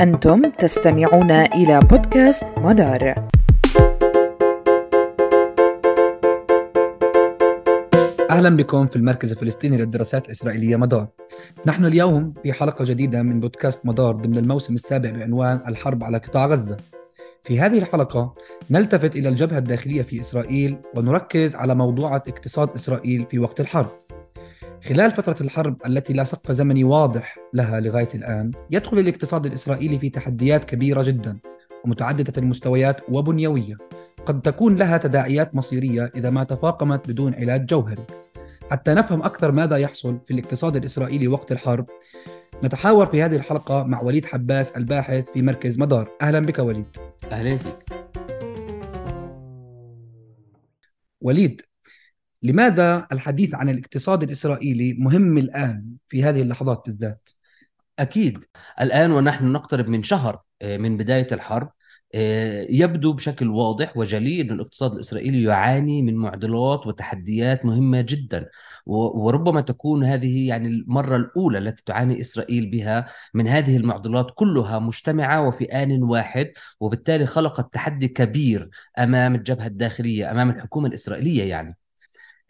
أنتم تستمعون إلى بودكاست مدار. أهلا بكم في المركز الفلسطيني للدراسات الإسرائيلية مدار. نحن اليوم في حلقة جديدة من بودكاست مدار ضمن الموسم السابع بعنوان الحرب على قطاع غزة. في هذه الحلقة نلتفت إلى الجبهة الداخلية في إسرائيل ونركز على موضوعة اقتصاد إسرائيل في وقت الحرب. خلال فترة الحرب التي لا سقف زمني واضح لها لغاية الآن يدخل الاقتصاد الإسرائيلي في تحديات كبيرة جدا ومتعددة المستويات وبنيوية. قد تكون لها تداعيات مصيرية إذا ما تفاقمت بدون علاج جوهري. حتى نفهم أكثر ماذا يحصل في الاقتصاد الإسرائيلي وقت الحرب نتحاور في هذه الحلقة مع وليد حباس الباحث في مركز مدار. أهلا بك وليد. أهلا فيك. وليد لماذا الحديث عن الاقتصاد الإسرائيلي مهم الآن في هذه اللحظات بالذات؟ أكيد الآن ونحن نقترب من شهر آه، من بداية الحرب آه، يبدو بشكل واضح وجلي أن الاقتصاد الإسرائيلي يعاني من معضلات وتحديات مهمة جدا وربما تكون هذه يعني المرة الأولى التي تعاني إسرائيل بها من هذه المعضلات كلها مجتمعة وفي آن واحد وبالتالي خلقت تحدي كبير أمام الجبهة الداخلية أمام الحكومة الإسرائيلية يعني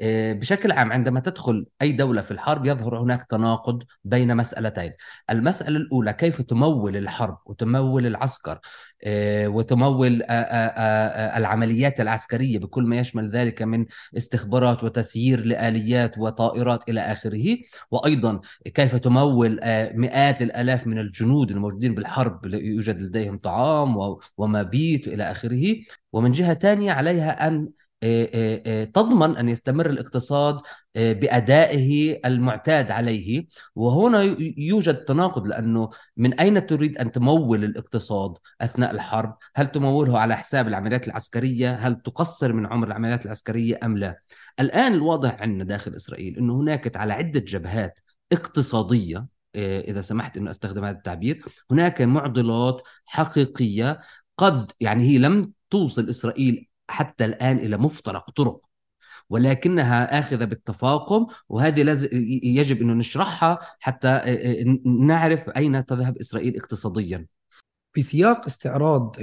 بشكل عام عندما تدخل أي دولة في الحرب يظهر هناك تناقض بين مسألتين. المسألة الأولى كيف تمول الحرب وتمول العسكر؟ آه، وتمول آه، العمليات العسكرية بكل ما يشمل ذلك من استخبارات وتسيير لآليات وطائرات إلى آخره. وأيضا كيف تمول مئات الآلاف من الجنود الموجودين بالحرب يوجد لديهم طعام ومبيت إلى آخره. ومن جهة ثانية عليها أن آه، آه، آه، تضمن أن يستمر الاقتصاد بأدائه المعتاد عليه وهنا يوجد تناقض لأنه من أين تريد أن تمول الاقتصاد أثناء الحرب؟ هل تموله على حساب العمليات العسكرية؟ هل تقصر من عمر العمليات العسكرية أم لا؟ الآن الواضح عندنا داخل إسرائيل أنه هناك على عدة جبهات اقتصادية إذا سمحت انه أستخدم هذا التعبير، هناك معضلات حقيقية قد يعني هي لم توصل إسرائيل حتى الآن إلى مفترق طرق ولكنها آخذة بالتفاقم وهذه لازم يجب أن نشرحها حتى نعرف أين تذهب إسرائيل اقتصاديا. في سياق استعراض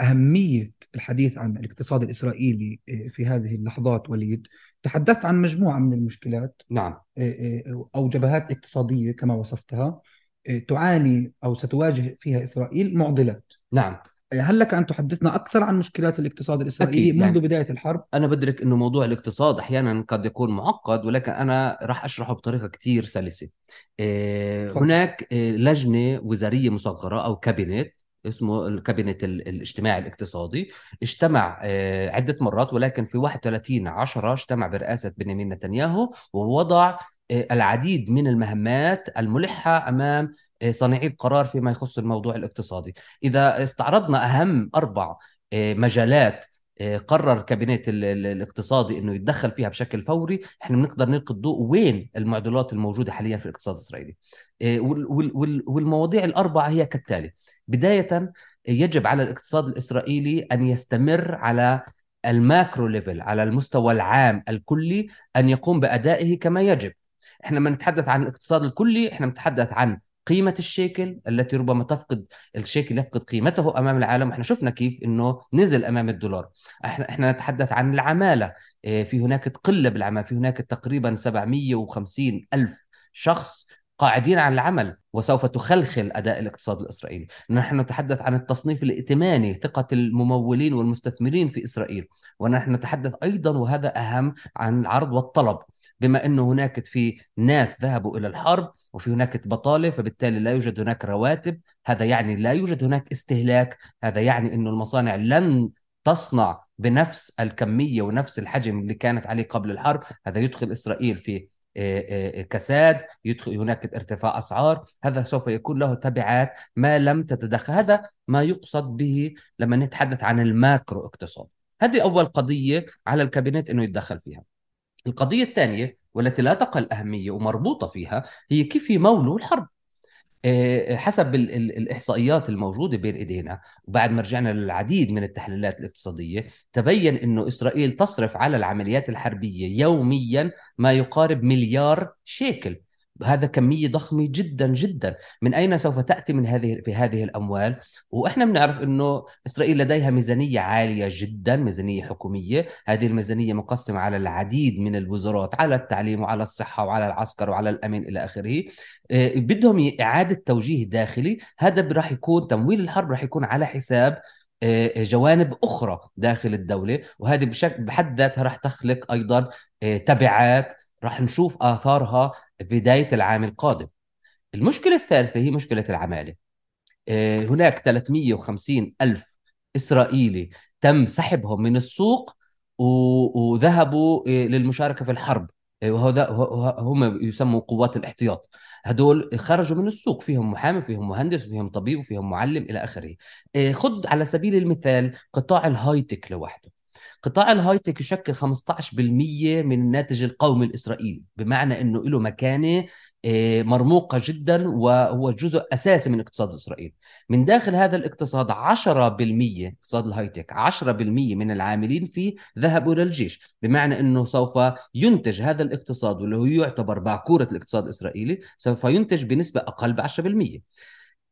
أهمية الحديث عن الاقتصاد الإسرائيلي في هذه اللحظات وليد تحدثت عن مجموعة من المشكلات نعم. أو جبهات اقتصادية كما وصفتها تعاني أو ستواجه فيها إسرائيل معضلات. نعم. هل لك أن تحدثنا أكثر عن مشكلات الاقتصاد الإسرائيلي أكيد منذ يعني بداية الحرب؟ أنا بدرك إنه موضوع الاقتصاد أحيانا قد يكون معقد ولكن أنا راح أشرحه بطريقة كثير سلسة. إيه هناك إيه لجنة وزارية مصغرة أو كابينت اسمه الكابينت الاجتماعي الاقتصادي اجتمع إيه عدة مرات ولكن في 31 10 اجتمع برئاسة بنيامين نتنياهو ووضع إيه العديد من المهمات الملحة أمام صانعي القرار فيما يخص الموضوع الاقتصادي. إذا استعرضنا أهم أربع آه، مجالات آه، قرر كابينت الاقتصادي إنه يتدخل فيها بشكل فوري إحنا بنقدر نلقي الضوء وين المعضلات الموجودة حاليا في الاقتصاد الإسرائيلي. آه، والمواضيع الأربعة هي كالتالي. بداية يجب على الاقتصاد الإسرائيلي أن يستمر على ال macro level على المستوى العام الكلي أن يقوم بأدائه كما يجب. إحنا لما نتحدث عن الاقتصاد الكلي إحنا نتحدث عن قيمة الشيكل التي ربما تفقد الشيكل يفقد قيمته أمام العالم. إحنا شفنا كيف أنه نزل أمام الدولار. إحنا, إحنا نتحدث عن العمالة. آه، في هناك قلة بالعمالة في هناك تقريبا 750 ألف شخص قاعدين عن العمل وسوف تخلخل أداء الاقتصاد الإسرائيلي، نحن نتحدث عن التصنيف الائتماني، ثقه الممولين والمستثمرين في إسرائيل، ونحن نتحدث أيضا وهذا أهم عن العرض والطلب، بما إنه هناك في ناس ذهبوا إلى الحرب وفي هناك بطالة فبالتالي لا يوجد هناك رواتب. هذا يعني لا يوجد هناك استهلاك. هذا يعني إنه المصانع لن تصنع بنفس الكمية ونفس الحجم اللي كانت عليه قبل الحرب. هذا يدخل إسرائيل في كساد يدخل هناك ارتفاع أسعار. هذا سوف يكون له تبعات ما لم تتدخل. هذا ما يقصد به لما نتحدث عن الماكرو اقتصاد. هذه أول قضية على الكابينت إنه يتدخل فيها. القضية الثانية والتي لا تقل أهمية ومربوطة فيها هي كيف يمولوا الحرب. آه، حسب الإحصائيات الموجودة بين إيدينا وبعد ما رجعنا للعديد من التحليلات الاقتصادية تبين أنه إسرائيل تصرف على العمليات الحربية يوميا ما يقارب مليار شيكل. هذا كمية ضخمة جدا جدا. من أين سوف تأتي من هذه في هذه الأموال؟ وإحنا بنعرف أنه إسرائيل لديها ميزانية عالية جدا ميزانية حكومية. هذه الميزانية مقسمة على العديد من الوزارات على التعليم وعلى الصحة وعلى العسكر وعلى الأمن إلى آخره. آه، بدهم إعادة توجيه داخلي. هذا راح يكون تمويل الحرب راح يكون على حساب آه، جوانب أخرى داخل الدولة. وهذه بحد ذاتها راح تخلق أيضا آه، تبعات راح نشوف آثارها بداية العام القادم. المشكلة الثالثة هي مشكلة العمالة. آه، هناك 350 ألف إسرائيلي تم سحبهم من السوق وذهبوا للمشاركة في الحرب. وهذا هم يسموا قوات الاحتياط. هدول خرجوا من السوق. فيهم محامي فيهم مهندس فيهم طبيب وفيهم معلم إلى آخره. خذ على سبيل المثال قطاع ال high-tech لوحده. قطاع ال high-tech يشكل 15% من الناتج القومي الإسرائيلي بمعنى إنه له مكانة آه، مرموقة جدا وهو جزء أساسي من اقتصاد إسرائيل. من داخل هذا الاقتصاد 10% اقتصاد الهايتك 10% من العاملين فيه ذهبوا إلى الجيش بمعنى أنه سوف ينتج هذا الاقتصاد واللي هو يعتبر باكورة الاقتصاد الإسرائيلي سوف ينتج بنسبة أقل ب 10%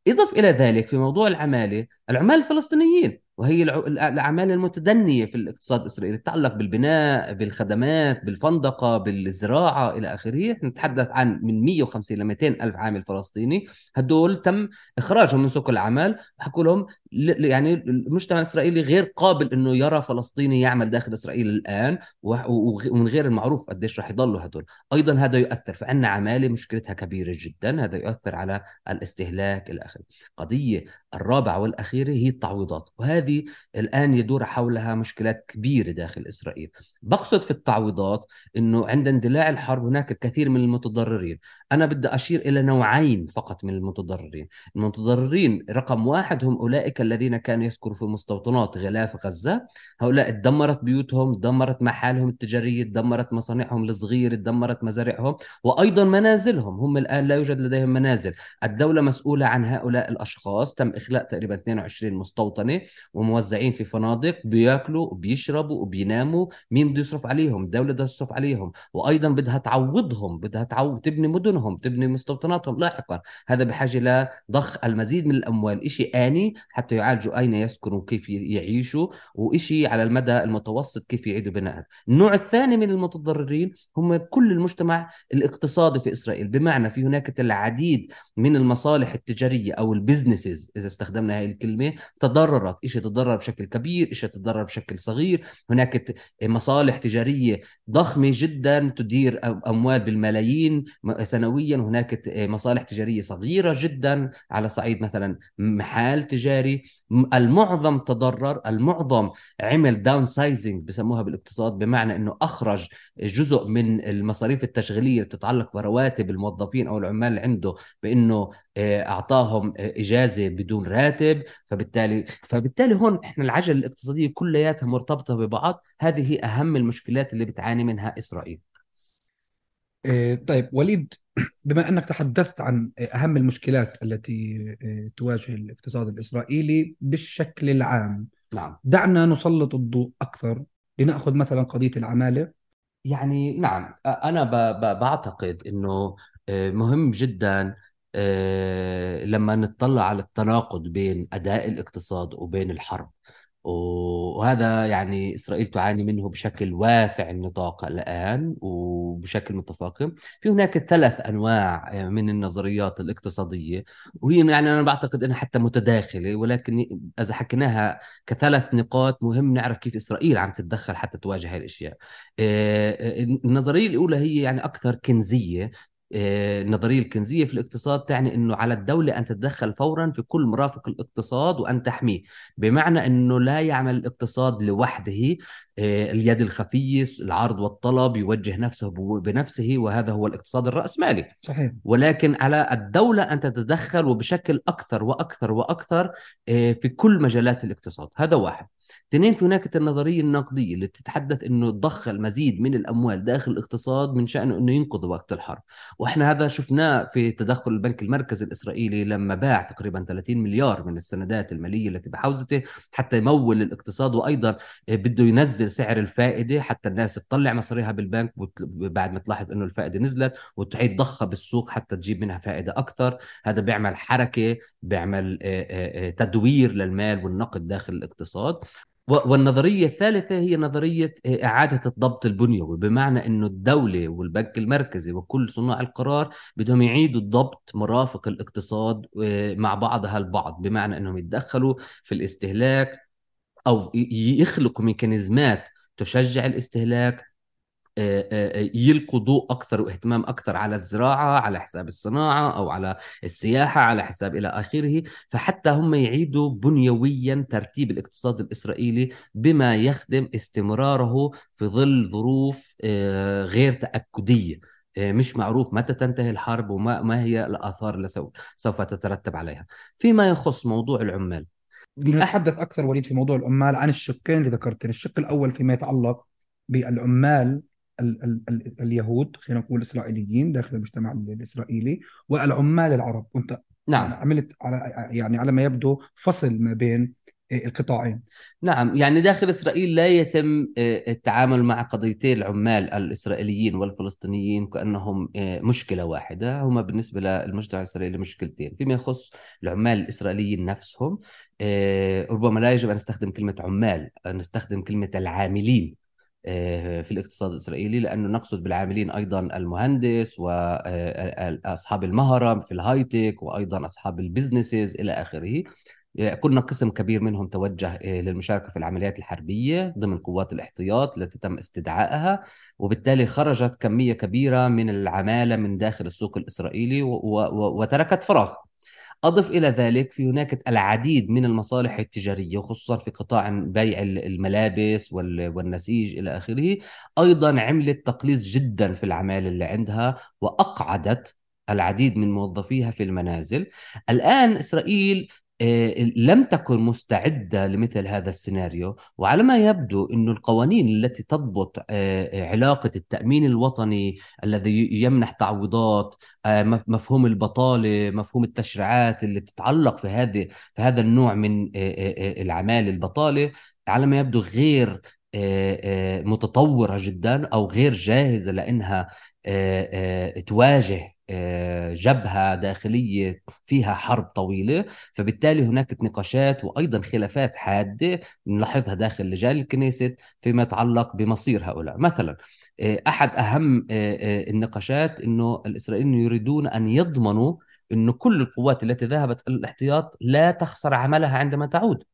إضف إلى ذلك في موضوع العمالة العمال الفلسطينيين. وهي الأعمال المتدنية في الاقتصاد الإسرائيلي تتعلق بالبناء بالخدمات بالفندقة بالزراعة إلى آخره. نتحدث عن من 150 ل 200 ألف عامل فلسطيني. هدول تم إخراجهم من سوق العمل وحكوا لهم يعني المجتمع الإسرائيلي غير قابل أنه يرى فلسطيني يعمل داخل إسرائيل الآن ومن غير المعروف قديش رح يضلوا هدول. أيضا هذا يؤثر فعنا عمالة مشكلتها كبيرة جدا هذا يؤثر على الاستهلاك إلى آخره. قضية الرابعة والأخيرة هي التعويضات وهذه الآن يدور حولها مشكلات كبيرة داخل إسرائيل. بقصد في التعويضات أنه عند اندلاع الحرب هناك الكثير من المتضررين. أنا بدي أشير إلى نوعين فقط من المتضررين. المتضررين رقم واحد هم الذين كانوا يسكنوا في مستوطنات غلاف غزة هؤلاء تدمرت بيوتهم تدمرت محالهم التجارية تدمرت مصانعهم الصغيرة تدمرت مزارعهم وأيضا منازلهم. هم الآن لا يوجد لديهم منازل. الدولة مسؤولة عن هؤلاء الأشخاص. تم إخلاء تقريبا 22 مستوطنة وموزعين في فنادق بياكلوا وبيشربوا وبيناموا. مين بده يصرف عليهم؟ الدولة بدها تصرف عليهم. وأيضا بدها تعوضهم بدها تعوض تبني مدنهم تبني مستوطناتهم لاحقا. هذا بحاجة لضخ المزيد من الأموال. إشي آني حتى يعالجوا أين يسكنوا وكيف يعيشوا وإشي على المدى المتوسط كيف يعيدوا بناء النوع الثاني من المتضررين هم كل المجتمع الاقتصادي في إسرائيل. بمعنى في هناك العديد من المصالح التجارية أو البزنسز إذا استخدمنا هذه الكلمة تضررت. إشي تضرر بشكل كبير إشي تضرر بشكل صغير. هناك مصالح تجارية ضخمة جدا تدير أموال بالملايين سنويا. هناك مصالح تجارية صغيرة جدا على صعيد مثلا محال تجاري. المعظم تضرر المعظم عمل downsizing بسموها بالاقتصاد بمعنى إنه أخرج جزء من المصاريف التشغيلية اللي بتتعلق برواتب الموظفين أو العمال اللي عنده بإنه آه، أعطاهم آه، إجازة بدون راتب. فبالتالي فبالتالي هون إحنا العجلة الاقتصادية كلياتها مرتبطة ببعض. هذه أهم المشكلات اللي بتعاني منها إسرائيل. طيب وليد بما أنك تحدثت عن أهم المشكلات التي تواجه الاقتصاد الإسرائيلي بالشكل العام نعم. دعنا نسلط الضوء أكثر لنأخذ مثلا قضية العمالة. يعني نعم أنا بعتقد إنه مهم جدا آه، لما نطلع على التناقض بين أداء الاقتصاد وبين الحرب. وهذا يعني إسرائيل تعاني منه بشكل واسع النطاق الآن وبشكل متفاقم. في هناك ثلاث أنواع من النظريات الاقتصادية وهي يعني أنا بعتقد أنها حتى متداخلة ولكن إذا حكيناها كثلاث نقاط مهم نعرف كيف إسرائيل عم تتدخل حتى تواجه هذه الأشياء. آه، آه، النظرية الأولى هي يعني أكثر كنزية آه، النظرية الكنزية في الاقتصاد تعني أنه على الدولة أن تتدخل فورا في كل مرافق الاقتصاد وأن تحميه. بمعنى أنه لا يعمل الاقتصاد لوحده آه، اليد الخفية العرض والطلب يوجه نفسه بنفسه وهذا هو الاقتصاد الرأسمالي. صحيح. ولكن على الدولة أن تتدخل وبشكل أكثر وأكثر وأكثر آه، في كل مجالات الاقتصاد. هذا واحد. اثنين في هناك النظرية النقدية اللي تتحدث إنه تدخل مزيد من الأموال داخل الاقتصاد من شأنه إنه ينقذ وقت الحرب. وإحنا هذا شفناه في تدخل البنك المركزي الإسرائيلي لما باع تقريبا 30 مليار من السندات المالية التي بحوزته حتى يمول الاقتصاد وأيضا بده ينزل سعر الفائدة حتى الناس تطلع مصاريها بالبنك بعد ما تلاحظ إنه الفائدة نزلت وتعيد ضخها بالسوق حتى تجيب منها فائدة أكثر. هذا بيعمل حركة بيعمل تدوير للمال والنقد داخل الاقتصاد. والنظرية الثالثة هي نظرية إعادة الضبط البنيوي بمعنى إنه الدولة والبنك المركزي وكل صناع القرار بدهم يعيدوا ضبط مرافق الاقتصاد مع بعضها البعض بمعنى إنهم يتدخلوا في الاستهلاك أو يخلقوا ميكانيزمات تشجع الاستهلاك آه، آه، آه، يلقوا ضوء أكثر واهتمام أكثر على الزراعة على حساب الصناعة أو على السياحة على حساب إلى آخره. فحتى هم يعيدوا بنيويا ترتيب الاقتصاد الإسرائيلي بما يخدم استمراره في ظل ظروف غير تأكدية. مش معروف متى تنتهي الحرب وما ما هي الآثار اللي سوف تترتب عليها. فيما يخص موضوع العمال. نتحدث أكثر وليد في موضوع العمال عن الشقين اللي ذكرتهم الشق الأول فيما يتعلق بالعمال ال ال ال اليهود خلينا نقول الاسرائيليين داخل المجتمع الإسرائيلي والعمال العرب. وأنت نعم. عملت على يعني على ما يبدو فصل ما بين القطاعين. نعم. يعني داخل إسرائيل لا يتم آه، التعامل مع قضيتي العمال الإسرائيليين والفلسطينيين كأنهم آه، مشكلة واحدة. هم بالنسبة للمجتمع الإسرائيلي مشكلتين فيما يخص العمال الإسرائيليين نفسهم. آه، ربما لا يجب أن نستخدم كلمة عمال نستخدم كلمة العاملين. آه، في الاقتصاد الإسرائيلي لأنه نقصد بالعاملين أيضا المهندس وأصحاب آه، المهرة في الهايتك وأيضا أصحاب البزنسز إلى آخره. آه، كنا قسم كبير منهم توجه للمشاركة في العمليات الحربية ضمن قوات الاحتياط التي تم استدعائها وبالتالي خرجت كمية كبيرة من العمالة من داخل السوق الإسرائيلي وتركت فراغ. أضف إلى ذلك في هناك العديد من المصالح التجارية خصوصا في قطاع بيع الملابس والنسيج إلى آخره. أيضا عملت تقليص جدا في العمالة اللي عندها وأقعدت العديد من موظفيها في المنازل. الآن إسرائيل لم تكن مستعدة لمثل هذا السيناريو. وعلى ما يبدو أن القوانين التي تضبط آه، آه، علاقة التأمين الوطني الذي يمنح تعويضات مفهوم البطالة مفهوم التشريعات اللي تتعلق في هذه في هذا النوع من الأعمال البطالة على ما يبدو غير متطورة جدا أو غير جاهزة لأنها تواجه آه، جبهة داخلية فيها حرب طويلة فبالتالي هناك نقاشات وأيضا خلافات حادة نلاحظها داخل لجان الكنيست فيما يتعلق بمصير هؤلاء. مثلا آه، أحد أهم آه، النقاشات أنه الإسرائيليين يريدون أن يضمنوا أنه كل القوات التي ذهبت الاحتياط لا تخسر عملها عندما تعود.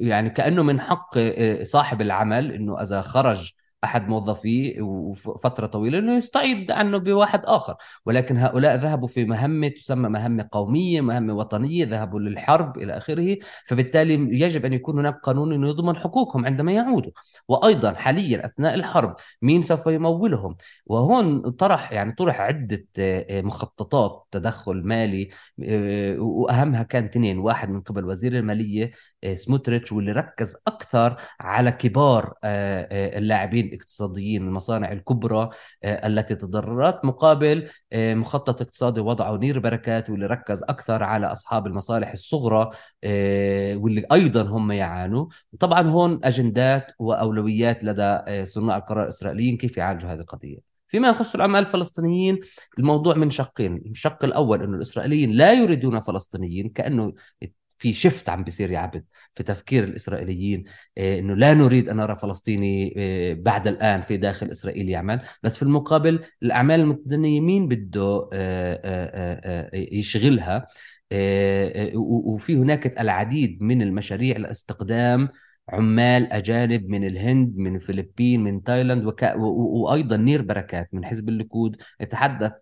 يعني كأنه من حق صاحب العمل أنه إذا خرج أحد موظفيه وفترة طويلة إنه يستعيد عنه بواحد آخر. ولكن هؤلاء ذهبوا في مهمة تسمى مهمة قومية مهمة وطنية ذهبوا للحرب إلى آخره. فبالتالي يجب أن يكون هناك قانون يضمن حقوقهم عندما يعودوا. وأيضا حاليا أثناء الحرب مين سوف يمولهم؟ وهون طرح يعني طرح عدة آه، مخططات تدخل مالي آه، وأهمها كان اثنين واحد من قبل وزير المالية سموتريتش واللي ركز أكثر على كبار اللاعبين الاقتصاديين المصانع الكبرى آه، التي تضررت مقابل آه، مخطط اقتصادي وضعه نير بركات واللي ركز أكثر على أصحاب المصالح الصغرى آه، واللي أيضا هم يعانوا. طبعا هون أجندات وأولويات لدى صناع القرار الإسرائيليين كيف يعالجوا هذه القضية. فيما يخص العمال الفلسطينيين الموضوع من شقين الشق الأول أنه الإسرائيليين لا يريدون فلسطينيين كأنه في شفت عم بيصير يا عبد في تفكير الإسرائيليين إيه إنه لا نريد أن نرى فلسطيني إيه بعد الآن في داخل إسرائيل يعمل. بس في المقابل الأعمال المتدنيه مين بده إيه يشغلها وفي هناك العديد من المشاريع لاستقدام عمال أجانب من الهند من الفلبين من تايلاند وك... وأيضا نير بركات من حزب الليكود. يتحدث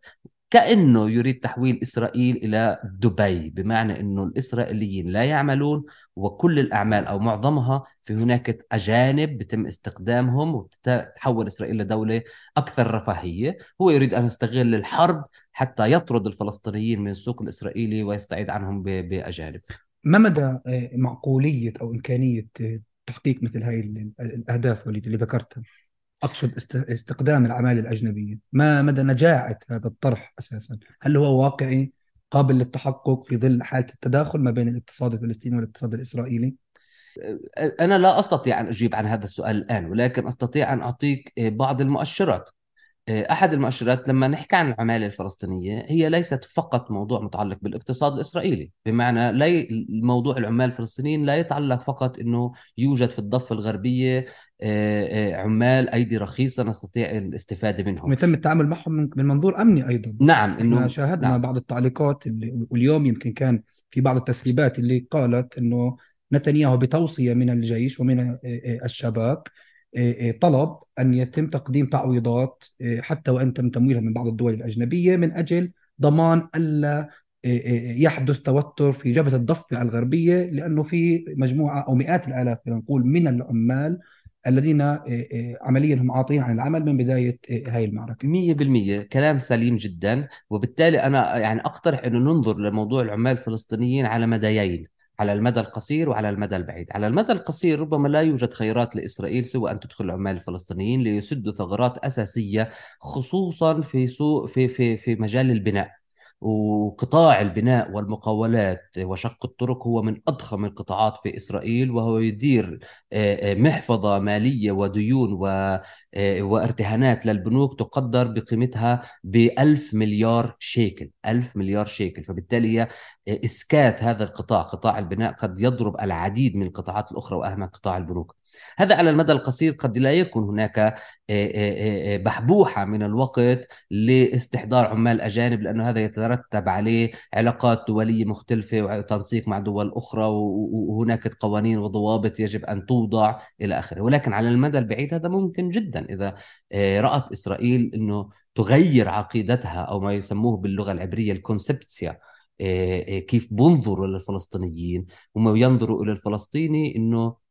كأنه يريد تحويل إسرائيل إلى دبي بمعنى أنه الإسرائيليين لا يعملون وكل الأعمال أو معظمها في هناك أجانب بتم استخدامهم وتتحول إسرائيل لدولة أكثر رفاهية. هو يريد أن يستغل الحرب حتى يطرد الفلسطينيين من السوق الإسرائيلي ويستعيد عنهم بأجانب. ما مدى آه، معقولية أو إمكانية آه، تحقيق مثل هاي الأهداف اللي اللي ذكرتها؟ أقصد استخدام العمالة الأجنبية. ما مدى نجاعة هذا الطرح أساسا؟ هل هو واقعي قابل للتحقق في ظل حالة التداخل ما بين الاقتصاد الفلسطيني والاقتصاد الإسرائيلي؟ أنا لا أستطيع أن أجيب عن هذا السؤال الآن ولكن أستطيع أن أعطيك بعض المؤشرات. أحد المؤشرات لما نحكي عن العمالة الفلسطينية هي ليست فقط موضوع متعلق بالاقتصاد الإسرائيلي بمعنى لا موضوع العمال الفلسطينيين لا يتعلق فقط إنه يوجد في الضفة الغربية آه، آه، عمال أيدي رخيصة نستطيع الاستفادة منهم ويتم التعامل معهم من منظور أمني أيضا نعم إنه شاهدنا نعم. بعض التعليقات اللي واليوم يمكن كان في بعض التسريبات اللي قالت إنه نتنياهو بتوصية من الجيش ومن آه، الشباب طلب أن يتم تقديم تعويضات حتى وإن تم تمويلها من بعض الدول الأجنبية من أجل ضمان ألا يحدث توتر في جبهة الضفة الغربية لأنه في مجموعة أو مئات الآلاف نقول من العمال الذين عمليا هم عاطين عن العمل من بداية هاي المعركة. 100% كلام سليم جدا. وبالتالي أنا يعني أقترح أنه ننظر لموضوع العمال الفلسطينيين على مديين على المدى القصير وعلى المدى البعيد. على المدى القصير ربما لا يوجد خيارات لإسرائيل سوى أن تدخل العمال الفلسطينيين ليسدوا ثغرات أساسية خصوصا في سوق في في في مجال البناء. وقطاع البناء والمقاولات وشق الطرق هو من أضخم القطاعات في إسرائيل وهو يدير محفظة مالية وديون وارتهانات للبنوك تقدر بقيمتها بألف مليار شيكل ألف مليار شيكل. فبالتالي إسكات هذا القطاع قطاع البناء قد يضرب العديد من القطاعات الأخرى وأهمها قطاع البنوك. هذا على المدى القصير قد لا يكون هناك آه، آه، آه، بحبوحة من الوقت لاستحضار عمال أجانب لأنه هذا يترتب عليه علاقات دولية مختلفة وتنسيق مع دول أخرى وهناك قوانين وضوابط يجب أن توضع إلى آخره. ولكن على المدى البعيد هذا ممكن جدا إذا رأت إسرائيل أنه تغير عقيدتها أو ما يسموه باللغة العبرية الكونسبتسيا كيف بنظروا للفلسطينيين هم ينظروا إلى الفلسطيني أنه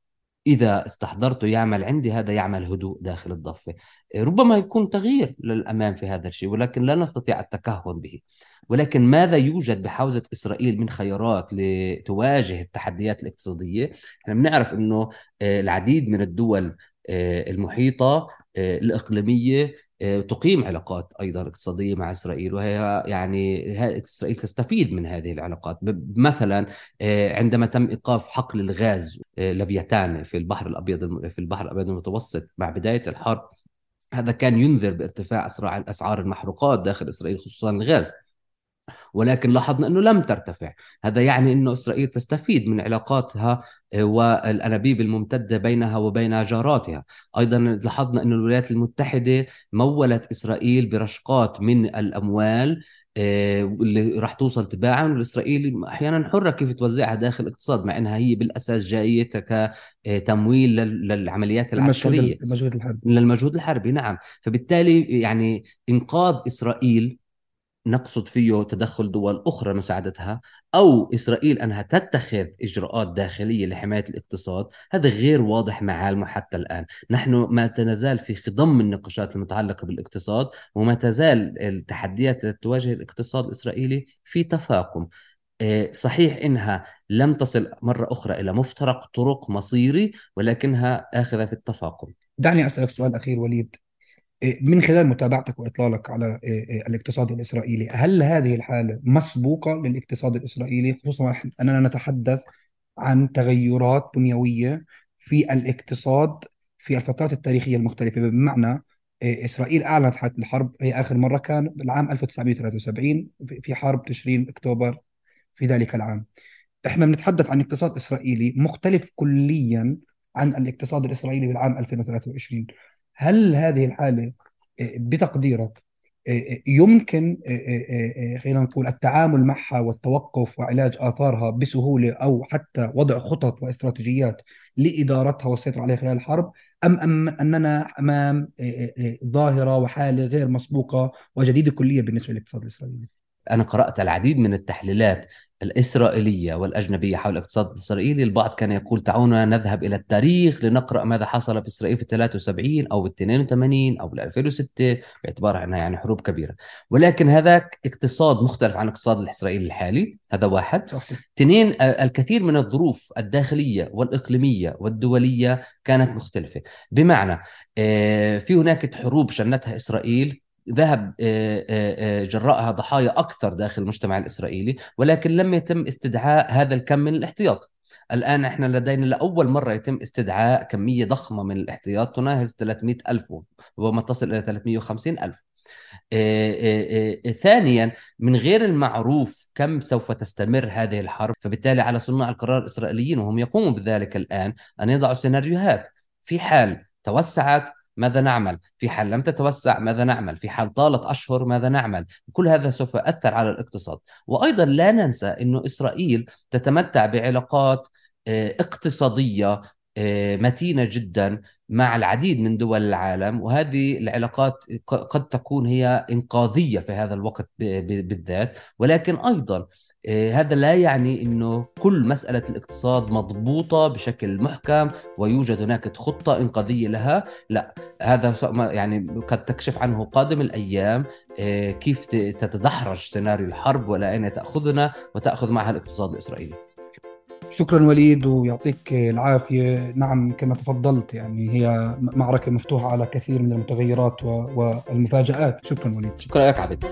إذا استحضرته يعمل عندي هذا يعمل هدوء داخل الضفة ربما يكون تغيير للأمام في هذا الشيء ولكن لا نستطيع التكهن به. ولكن ماذا يوجد بحوزة إسرائيل من خيارات لتواجه التحديات الاقتصادية؟ إحنا بنعرف أنه آه، العديد من الدول آه، المحيطة آه، الإقليمية آه، تقيم علاقات أيضا اقتصادية مع إسرائيل وهي يعني إسرائيل تستفيد من هذه العلاقات. مثلا عندما تم إيقاف حقل الغاز لفيتان في البحر الأبيض في البحر الأبيض المتوسط مع بداية الحرب هذا كان ينذر بارتفاع أسعار المحروقات داخل إسرائيل خصوصا الغاز. ولكن لاحظنا إنه لم ترتفع. هذا يعني إنه إسرائيل تستفيد من علاقاتها آه، والأنابيب الممتدة بينها وبين جاراتها. أيضا لاحظنا أن الولايات المتحدة مولت إسرائيل برشقات من الأموال آه، اللي راح توصل تباعا والإسرائيل أحيانا حرة كيف توزعها داخل الاقتصاد مع إنها هي بالأساس جاية كتمويل للعمليات العسكرية. المجهود الحربي. للمجهود الحربي نعم. فبالتالي يعني إنقاذ إسرائيل نقصد فيه تدخل دول أخرى مساعدتها أو إسرائيل أنها تتخذ إجراءات داخلية لحماية الاقتصاد هذا غير واضح معالمه حتى الآن. نحن ما تنزال في خضم النقاشات المتعلقة بالاقتصاد وما تزال التحديات التي تواجه الاقتصاد الإسرائيلي في تفاقم. آه، صحيح إنها لم تصل مرة أخرى إلى مفترق طرق مصيري ولكنها آخذة في التفاقم. دعني أسألك سؤال أخير وليد، من خلال متابعتك وإطلالك على آه، آه، الاقتصاد الإسرائيلي، هل هذه الحالة مسبوقة للاقتصاد الإسرائيلي؟ خصوصا أننا نتحدث عن تغيرات بنيويه في الاقتصاد في الفترات التاريخية المختلفة. بمعنى آه، إسرائيل أعلنت حاله الحرب هي آخر مرة كان بالعام 1973 في حرب تشرين أكتوبر في ذلك العام. إحنا بنتحدث عن اقتصاد إسرائيلي مختلف كليا عن الاقتصاد الإسرائيلي بالعام 2023 هل هذه الحالة آه، بتقديرك آه، آه، يمكن خلينا نقول التعامل معها والتوقف وعلاج آثارها بسهولة أو حتى وضع خطط واستراتيجيات لإدارتها والسيطرة عليها خلال الحرب أم, أم أننا أمام ظاهرة وحالة غير مسبوقة وجديدة كليا بالنسبة للاقتصاد الإسرائيلي؟ أنا قرأت العديد من التحليلات الإسرائيلية والأجنبية حول الاقتصاد الإسرائيلي البعض كان يقول تعالوا نذهب إلى التاريخ لنقرأ ماذا حصل في إسرائيل في 73 أو 82 أو 2006 باعتبارها أنها يعني حروب كبيرة. ولكن هذاك اقتصاد مختلف عن الاقتصاد الإسرائيلي الحالي هذا واحد. اثنين الكثير من الظروف الداخلية والإقليمية والدولية كانت مختلفة. بمعنى في هناك حروب شنتها إسرائيل ذهب آه، آه، آه، جراءها ضحايا أكثر داخل المجتمع الإسرائيلي ولكن لم يتم استدعاء هذا الكم من الاحتياط. الآن إحنا لدينا لأول مرة يتم استدعاء كمية ضخمة من الاحتياط تناهز 300 ألف وما تصل إلى 350 ألف. ثانيا من غير المعروف كم سوف تستمر هذه الحرب فبالتالي على صناع القرار الإسرائيليين وهم يقوموا بذلك الآن أن يضعوا سيناريوهات. في حال توسعت ماذا نعمل؟ في حال لم تتوسع ماذا نعمل؟ في حال طالت أشهر ماذا نعمل؟ كل هذا سوف يؤثر على الاقتصاد. وأيضا لا ننسى أن إسرائيل تتمتع بعلاقات آه، اقتصادية آه، متينة جدا مع العديد من دول العالم. وهذه العلاقات قد تكون هي إنقاذية في هذا الوقت بالذات. ولكن أيضا هذا لا يعني إنه كل مسألة الاقتصاد مضبوطة بشكل محكم ويوجد هناك خطة إنقاذية لها. لا هذا يعني قد تكشف عنه قادم الأيام آه، كيف تتدحرج سيناريو الحرب ولا أين تأخذنا وتأخذ معها الاقتصاد الإسرائيلي. شكرا وليد ويعطيك العافية. نعم كما تفضلت يعني هي معركة مفتوحة على كثير من المتغيرات والمفاجآت. شكرا وليد. شكرا لك عبد.